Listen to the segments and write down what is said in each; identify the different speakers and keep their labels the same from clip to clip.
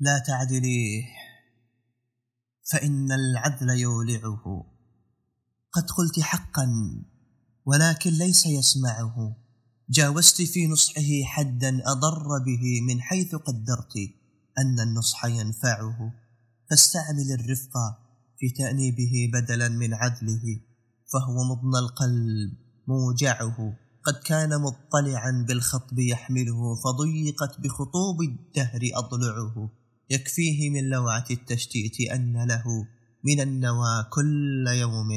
Speaker 1: لا تعدليه. فإن العدل يولعه. قد قلت حقا ولكن ليس يسمعه. جاوزت في نصحه حدا أضر به من حيث قدرت أن النصح ينفعه. فاستعمل الرفق في تأنيبه بدلا من عدله فهو مضنى القلب موجعه. قد كان مطلعا بالخطب يحمله فضيقت بخطوب الدهر أضلعه. يكفيه من لوعة التشتيت أن له من النوى كل يوم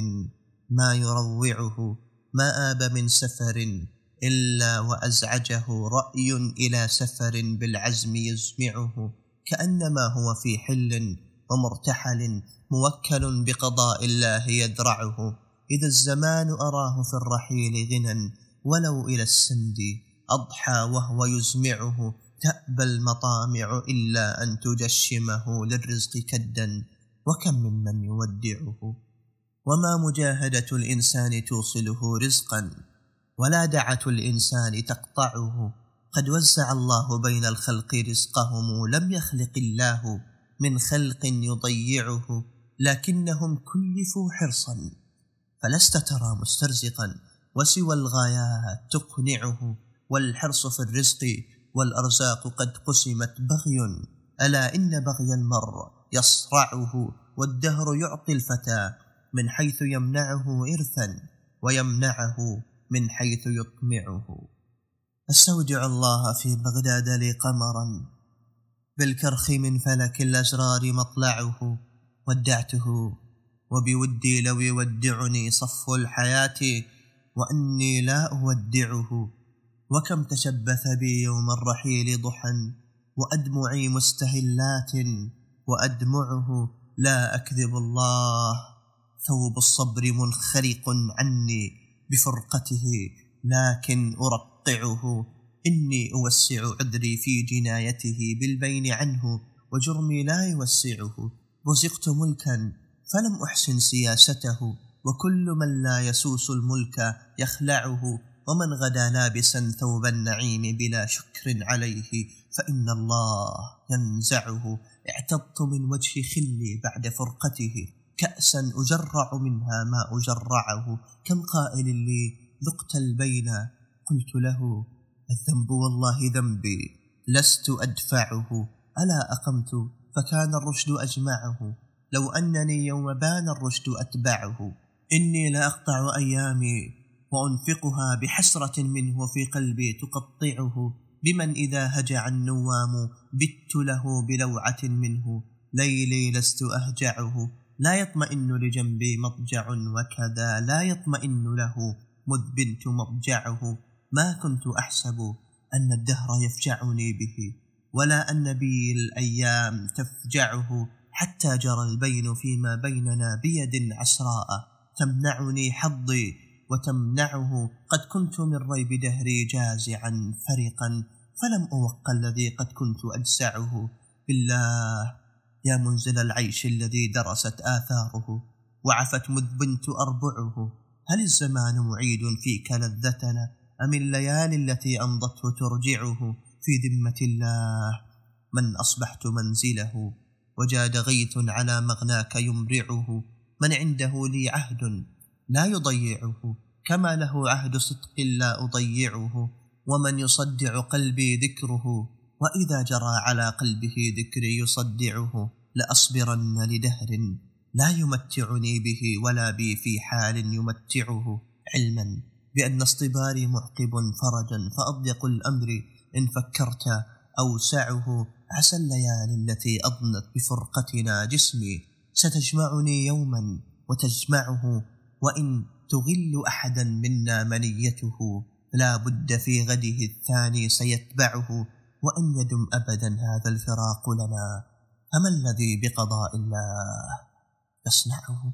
Speaker 1: ما يروعه ما آب من سفر إلا وأزعجه رأي إلى سفر بالعزم يزمعه كأنما هو في حل ومرتحل موكل بقضاء الله يدرعه إذا الزمان أراه في الرحيل غنى ولو إلى السند أضحى وهو يزمعه تأبى المطامع إلا أن تجشمه للرزق كدا وكم ممن يودعه؟ وما مجاهدة الإنسان توصله رزقا ولا دعة الإنسان تقطعه. قد وزع الله بين الخلق رزقهم لم يخلق الله من خلق يضيعه لكنهم كلفوا حرصا. فلست ترى مسترزقا وسوى الغايات تقنعه والحرص في الرزق والأرزاق قد قسمت بغي. ألا إن بغي المرء يصرعه والدهر يعطي الفتى من حيث يمنعه إرثا ويمنعه من حيث يطمعه. أستودع الله في بغداد لي قمرا بالكرخ من فلك الأزرار مطلعه ودعته وبودي لو يودعني صف الحياة وأني لا أودعه. وكم تشبث بي يوم الرحيل ضحى وأدمعي مستهلات وأدمعه لا أكذب الله. ثوب الصبر منخرق عني بفرقته لكن أرقعه. إني أوسع عذري في جنايته بالبين عنه وجرمي لا يوسعه. رزقت ملكا فلم أحسن سياسته وكل من لا يسوس الملك يخلعه. ومن غدا لابسا ثوب النعيم بلا شكر عليه فإن الله ينزعه. اعتضت من وجه خلي بعد فرقته. كأسا أجرع منها ما أجرعه. كم قائل لي ذقت البين. قلت له الذنب والله ذنبي لست أدفعه. ألا أقمت؟ فكان الرشد أجمعه. لو أنني يوم بان الرشد أتبعه. إني لأقطع أيامي. وأنفقها بحسرة منه في قلبي تقطعه بمن إذا هجع النوام بت له بلوعة منه. ليلي لست أهجعه. لا يطمئن لجنبي مضجع وكذا. لا يطمئن له مذ بنت مضجعه. ما كنت أحسب أن الدهر يفجعني به ولا أن بي الأيام تفجعه. حتى جرى البين فيما بيننا بيد عسراء. تمنعني حظي وتمنعه. قد كنت من ريب دهري جازعا فرقا فلم أوق الذي قد كنت أجسعه بالله يا منزل العيش الذي درست آثاره وعفت مذ بنت أربعه. هل الزمان معيد فيك لذتنا أم الليالي التي أمضته ترجعه؟ في ذمة الله من أصبحت منزله وجاد غيث على مغناك يمرعه. من عنده لي عهد لا يضيعه كما له عهد صدق لا أضيعه ومن يصدع قلبي ذكره وإذا جرى على قلبه ذكري يصدعه لأصبرن لدهر لا يمتعني به ولا بي في حال يمتعه. علما بأن اصطباري معقب فرجا فأضيق الأمر إن فكرت أوسعه. عسى الليالي التي أضنت بفرقتنا جسمي ستجمعني يوما وتجمعه وإن تغل أحدا منا منيته لا بد في غده الثاني سيتبعه وأن يدم أبدا هذا الفراق لنا. فما الذي بقضاء الله؟ يصنعه.